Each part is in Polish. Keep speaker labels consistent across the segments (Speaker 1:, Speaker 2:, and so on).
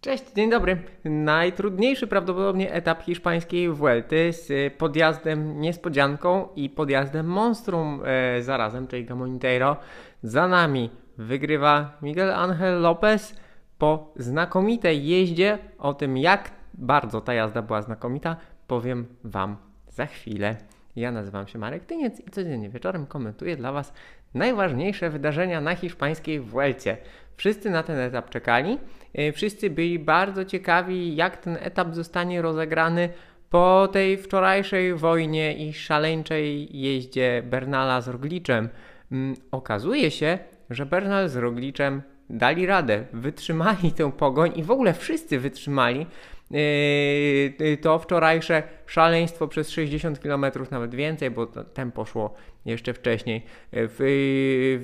Speaker 1: Cześć, dzień dobry. Najtrudniejszy prawdopodobnie etap hiszpańskiej Vuelty z podjazdem niespodzianką i podjazdem monstrum e, zarazem, czyli Gamoniteiro. Za nami wygrywa Miguel Angel Lopez po znakomitej jeździe. O tym, jak bardzo ta jazda była znakomita, powiem Wam za chwilę. Ja nazywam się Marek Tyniec i codziennie wieczorem komentuję dla Was najważniejsze wydarzenia na hiszpańskiej Vuelcie. Wszyscy na ten etap czekali. E, wszyscy byli bardzo ciekawi, jak ten etap zostanie rozegrany po tej wczorajszej wojnie i szaleńczej jeździe Bernala z Rogliczem. Mm, okazuje się, że Bernal z Rogliczem dali radę, wytrzymali tę pogoń i w ogóle wszyscy wytrzymali to wczorajsze szaleństwo przez 60 km, nawet więcej, bo tempo szło jeszcze wcześniej w,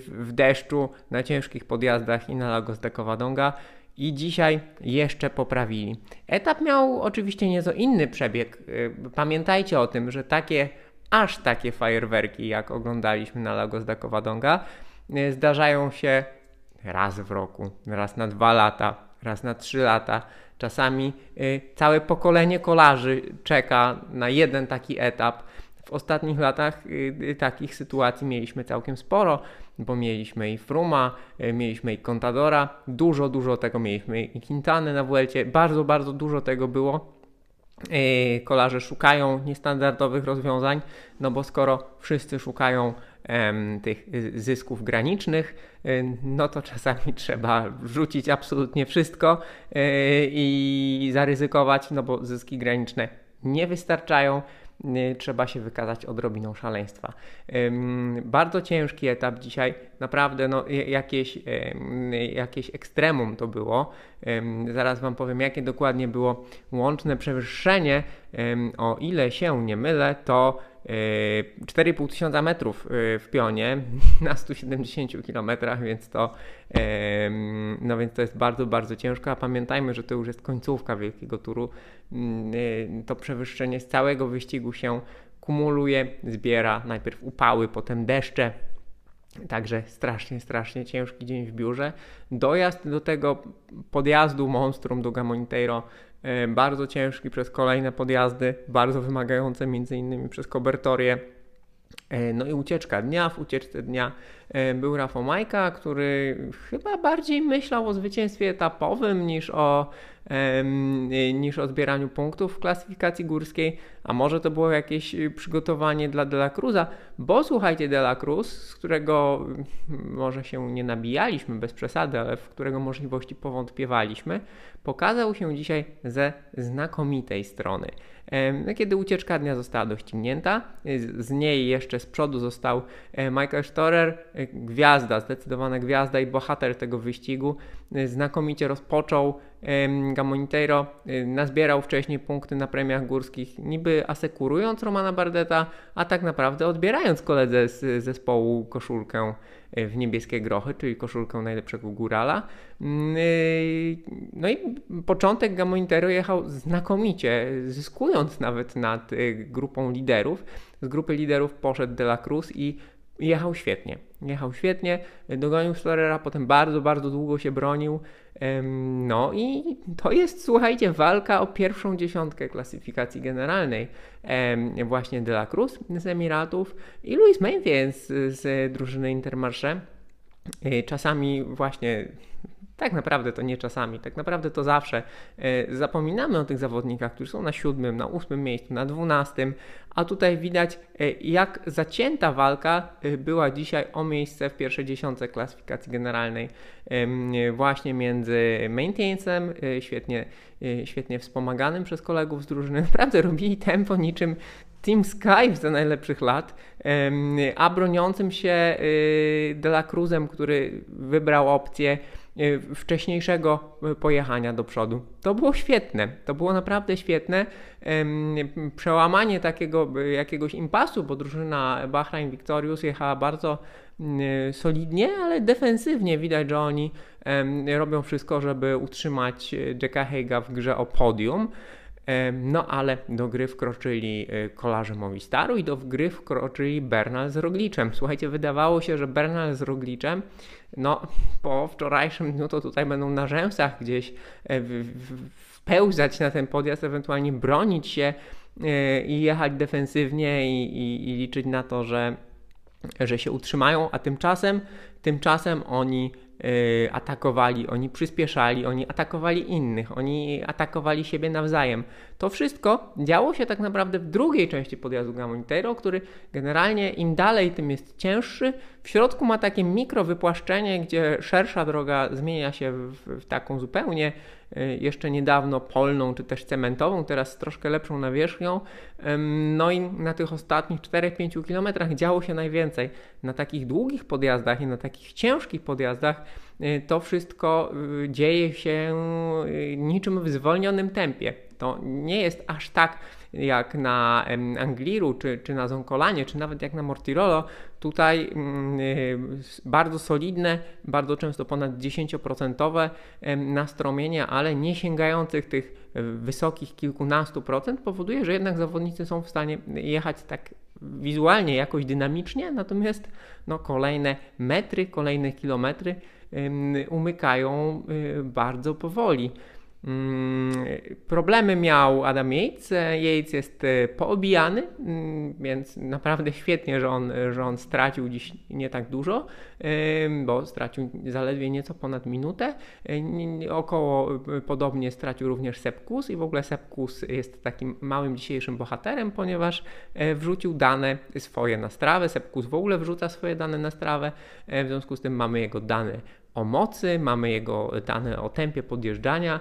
Speaker 1: w deszczu, na ciężkich podjazdach i na Lagos de Covadonga i dzisiaj jeszcze poprawili. Etap miał oczywiście nieco inny przebieg. Yy, pamiętajcie o tym, że takie, aż takie fajerwerki, jak oglądaliśmy na Lagos de Covadonga, yy, zdarzają się raz w roku, raz na dwa lata, raz na trzy lata. Czasami yy, całe pokolenie kolarzy czeka na jeden taki etap. W ostatnich latach yy, takich sytuacji mieliśmy całkiem sporo, bo mieliśmy i Fruma, mieliśmy i Contadora, dużo, dużo tego mieliśmy i Quintany na Vuelcie, bardzo, bardzo dużo tego było. Y, kolarze szukają niestandardowych rozwiązań, no bo skoro wszyscy szukają tych zysków granicznych, y, no to czasami trzeba wrzucić absolutnie wszystko y, i zaryzykować, no bo zyski graniczne nie wystarczają. Y, trzeba się wykazać odrobiną szaleństwa. Bardzo ciężki etap dzisiaj, naprawdę no, jakieś, jakieś ekstremum to było. Zaraz Wam powiem, jakie dokładnie było łączne przewyższenie. O ile się nie mylę, to 4,5 tysiąca metrów y, w pionie na 170 km, więc to, no więc to jest bardzo, bardzo ciężko, a pamiętajmy, że to już jest końcówka wielkiego turu. Mm, to przewyższenie z całego wyścigu się kumuluje, zbiera najpierw upały, potem deszcze, Także strasznie, strasznie ciężki dzień w biurze. Dojazd do tego podjazdu Monstrum do Gamoniteiro E, bardzo ciężki przez kolejne podjazdy, bardzo wymagające między innymi przez kobertorię. E, no i ucieczka dnia. W ucieczce dnia był Rafał Majka, który chyba bardziej myślał o zwycięstwie etapowym niż o, niż o zbieraniu punktów w klasyfikacji górskiej, a może to było jakieś przygotowanie dla De La Cruza, bo słuchajcie, De La Cruz, z którego może się nie nabijaliśmy bez przesady, ale w którego możliwości powątpiewaliśmy, pokazał się dzisiaj ze znakomitej strony. No, kiedy ucieczka dnia została doścignięta, z niej jeszcze z przodu został e, Michael Storer, e, gwiazda, zdecydowana gwiazda i bohater tego wyścigu. E, znakomicie rozpoczął Gamoniteiro, nazbierał wcześniej punkty na premiach górskich, niby asekurując Romana Bardeta, a tak naprawdę odbierając koledze z zespołu koszulkę w niebieskie grochy, czyli koszulkę najlepszego górala. Mm, y, no i początek Gamonitero jechał znakomicie, zyskując nawet nad y, grupą liderów. Z grupy liderów poszedł De La Cruz i jechał świetnie. Jechał świetnie, dogonił Storera, potem bardzo, bardzo długo się bronił. No i to jest, słuchajcie, walka o pierwszą dziesiątkę klasyfikacji generalnej. Właśnie De La Cruz z Emiratów i Luis Menzies z drużyny Intermarché. E, czasami właśnie tak naprawdę to nie czasami, tak naprawdę to zawsze e, zapominamy o tych zawodnikach, którzy są na siódmym, na ósmym miejscu, na dwunastym, a tutaj widać, e, jak zacięta walka e, była dzisiaj o miejsce w pierwszej dziesiątce klasyfikacji generalnej, właśnie między Maintainsem, świetnie, świetnie wspomaganym przez kolegów z drużyny. Naprawdę robili tempo niczym Team Sky za najlepszych lat, a broniącym się De La Cruzem, który wybrał opcję wcześniejszego e, pojechania do przodu. To było świetne, to było naprawdę świetne. Przełamanie takiego e, jakiegoś impasu, bo drużyna Bahrain Victorious jechała bardzo solidnie, ale defensywnie widać, że oni robią wszystko, żeby utrzymać Jacka Heiga w grze o podium. No ale do gry wkroczyli kolarze Movistaru i do gry wkroczyli Bernal z Rogliczem. Słuchajcie, wydawało się, że Bernal z Rogliczem no po wczorajszym dniu to tutaj będą na rzęsach gdzieś wpełzać na ten podjazd, ewentualnie bronić się i jechać defensywnie i, i, i liczyć na to, że że się utrzymają, a tymczasem, tymczasem oni y, atakowali, oni przyspieszali, oni atakowali innych, oni atakowali siebie nawzajem. To wszystko działo się tak naprawdę w drugiej części podjazdu Gamonitero, który generalnie im dalej, tym jest cięższy. W środku ma takie mikro wypłaszczenie, gdzie szersza droga zmienia się w, w taką zupełnie jeszcze niedawno polną czy też cementową, teraz z troszkę lepszą nawierzchnią. No i na tych ostatnich 4-5 kilometrach działo się najwięcej. Na takich długich podjazdach i na takich ciężkich podjazdach y, to wszystko y, dzieje się niczym w zwolnionym tempie. To nie jest aż tak jak na Angliru, czy, czy na Zonkolanie, czy nawet jak na Mortirolo. Tutaj mm, y, bardzo solidne, bardzo często ponad 10% nastromienia, ale nie sięgających tych wysokich kilkunastu procent powoduje, że jednak zawodnicy są w stanie jechać tak wizualnie jakoś dynamicznie, natomiast no, kolejne metry, kolejne kilometry umykają y, bardzo powoli. Mm, problemy miał Adam Yates. Yates jest e, poobijany, mm, więc naprawdę świetnie, że on, że on stracił dziś nie tak dużo, bo stracił zaledwie nieco ponad minutę. E, około e, podobnie stracił również Sepkus i w ogóle Sepkus jest takim małym dzisiejszym bohaterem, ponieważ wrzucił dane swoje na strawę. Sepkus w ogóle wrzuca swoje dane na strawę, w związku z tym mamy jego dane o mocy, mamy jego dane o tempie podjeżdżania,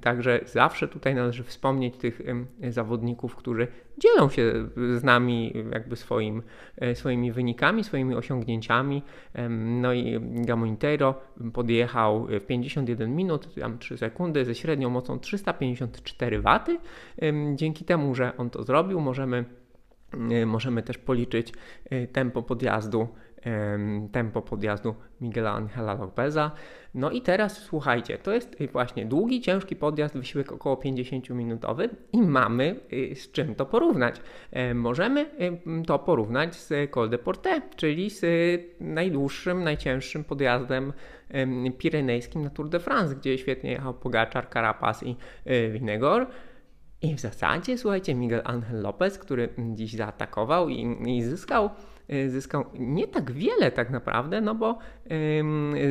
Speaker 1: także zawsze tutaj należy wspomnieć tych zawodników, którzy dzielą się z nami jakby swoim, e, swoimi wynikami, swoimi osiągnięciami. No i Gamonitero podjechał w 51 minut, tam 3 sekundy ze średnią mocą 354 W. Dzięki temu, że on to zrobił, możemy możemy też policzyć e, tempo podjazdu tempo podjazdu Miguela Angela Lopeza. No i teraz słuchajcie, to jest właśnie długi, ciężki podjazd, wysiłek około 50-minutowy i mamy y, z czym to porównać. Możemy y, to porównać z Col de Porte, czyli z najdłuższym, najcięższym podjazdem pirenejskim na Tour de France, gdzie świetnie jechał Pogaczar, Carapaz i y, Winegor. I w zasadzie, słuchajcie, Miguel Angel Lopez, który dziś zaatakował i, i zyskał Y, zyskał nie tak wiele tak naprawdę, no bo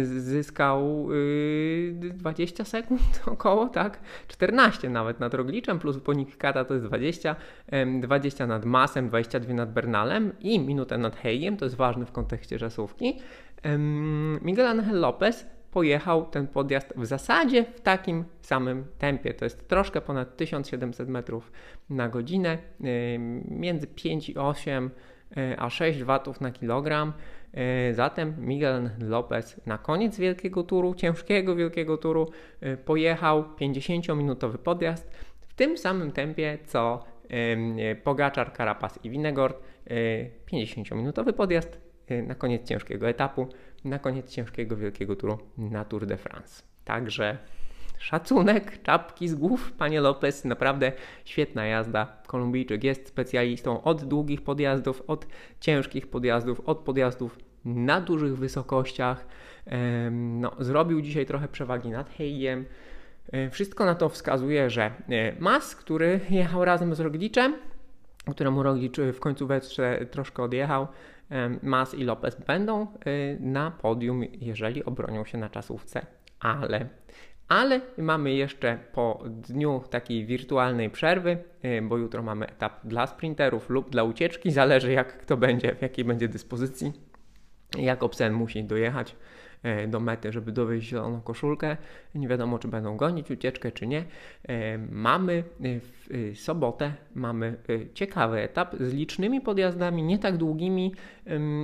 Speaker 1: zyskał 20 y, sekund około, tak? 14 nawet nad Rogliczem, plus bonifikata to jest 20, 20 nad Masem, 22 nad Bernalem i minutę nad Heyem, to jest ważne w kontekście czasówki. Miguel Angel Lopez pojechał ten podjazd w zasadzie w takim samym tempie. To jest troszkę ponad 1700 metrów na godzinę, między 5 i 8 E, a 6 watów na kilogram. E, zatem Miguel Lopez na koniec wielkiego turu, ciężkiego wielkiego turu, pojechał 50-minutowy podjazd w tym samym tempie co Pogaczar, Carapaz i Winegord. 50-minutowy podjazd na koniec ciężkiego etapu, na koniec ciężkiego wielkiego turu na Tour de France. Także Szacunek, czapki z głów, panie Lopez, naprawdę świetna jazda. Kolumbijczyk jest specjalistą od długich podjazdów, od ciężkich podjazdów, od podjazdów na dużych wysokościach. No, zrobił dzisiaj trochę przewagi nad Heyem. Wszystko na to wskazuje, że e, Mas, który jechał razem z Rogliczem, któremu Roglicz w końcu wetrze troszkę odjechał, Mas i Lopez będą e, na podium, jeżeli obronią się na czasówce. Ale ale mamy jeszcze po dniu takiej wirtualnej przerwy, y, bo jutro mamy etap dla sprinterów lub dla ucieczki, zależy jak kto będzie, w jakiej będzie dyspozycji. Jakobsen musi dojechać y, do mety, żeby dowieść zieloną koszulkę. Nie wiadomo, czy będą gonić ucieczkę, czy nie. Y, mamy w sobotę mamy ciekawy etap z licznymi podjazdami, nie tak długimi,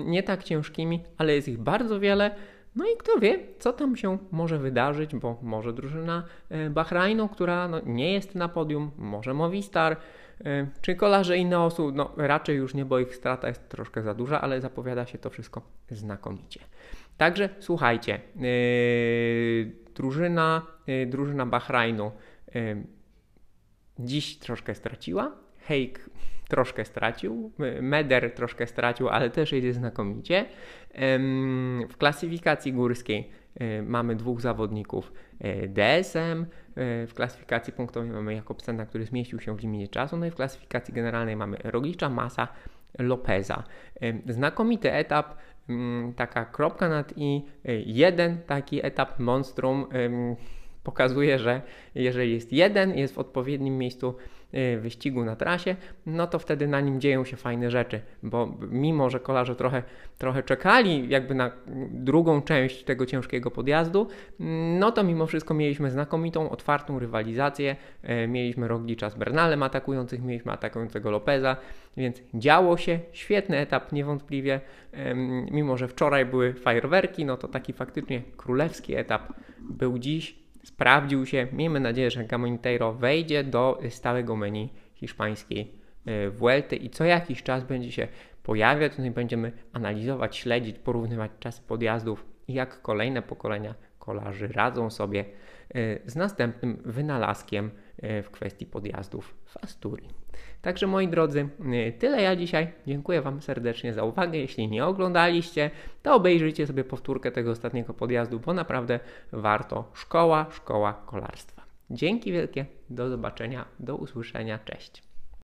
Speaker 1: nie tak ciężkimi, ale jest ich bardzo wiele. No i kto wie, co tam się może wydarzyć, bo może drużyna e, Bahrajnu, która no, nie jest na podium, może Movistar, e, czy kolarze Ineosu, no raczej już nie, bo ich strata jest troszkę za duża, ale zapowiada się to wszystko znakomicie. Także słuchajcie, yy, drużyna, yy, drużyna Bahrajnu yy, dziś troszkę straciła. Hejk troszkę stracił, Meder troszkę stracił, ale też jedzie znakomicie. W klasyfikacji górskiej e, mamy dwóch zawodników DSM, w klasyfikacji punktowej mamy Jakobsena, który zmieścił się w limicie czasu, no i w klasyfikacji generalnej mamy Roglicza, Masa, Lopeza. Znakomity etap, taka kropka nad i, jeden taki etap monstrum pokazuje, że jeżeli jest jeden, jest w odpowiednim miejscu y, wyścigu na trasie, no to wtedy na nim dzieją się fajne rzeczy, bo mimo, że kolarze trochę, trochę czekali jakby na drugą część tego ciężkiego podjazdu, no to mimo wszystko mieliśmy znakomitą, otwartą rywalizację, y, mieliśmy Roglicza z Bernalem atakujących, mieliśmy atakującego Lopeza, więc działo się, świetny etap niewątpliwie, mimo że wczoraj były fajerwerki, no to taki faktycznie królewski etap był dziś, sprawdził się. Miejmy nadzieję, że Gamoniteiro wejdzie do stałego menu hiszpańskiej e, Vuelty i co jakiś czas będzie się pojawiać. Tutaj będziemy analizować, śledzić, porównywać czasy podjazdów i jak kolejne pokolenia kolarzy radzą sobie e, z następnym wynalazkiem w kwestii podjazdów w Asturii. Także moi drodzy, y, tyle ja dzisiaj. Dziękuję Wam serdecznie za uwagę. Jeśli nie oglądaliście, to obejrzyjcie sobie powtórkę tego ostatniego podjazdu, bo naprawdę warto. Szkoła, szkoła kolarstwa. Dzięki wielkie, do zobaczenia, do usłyszenia, cześć.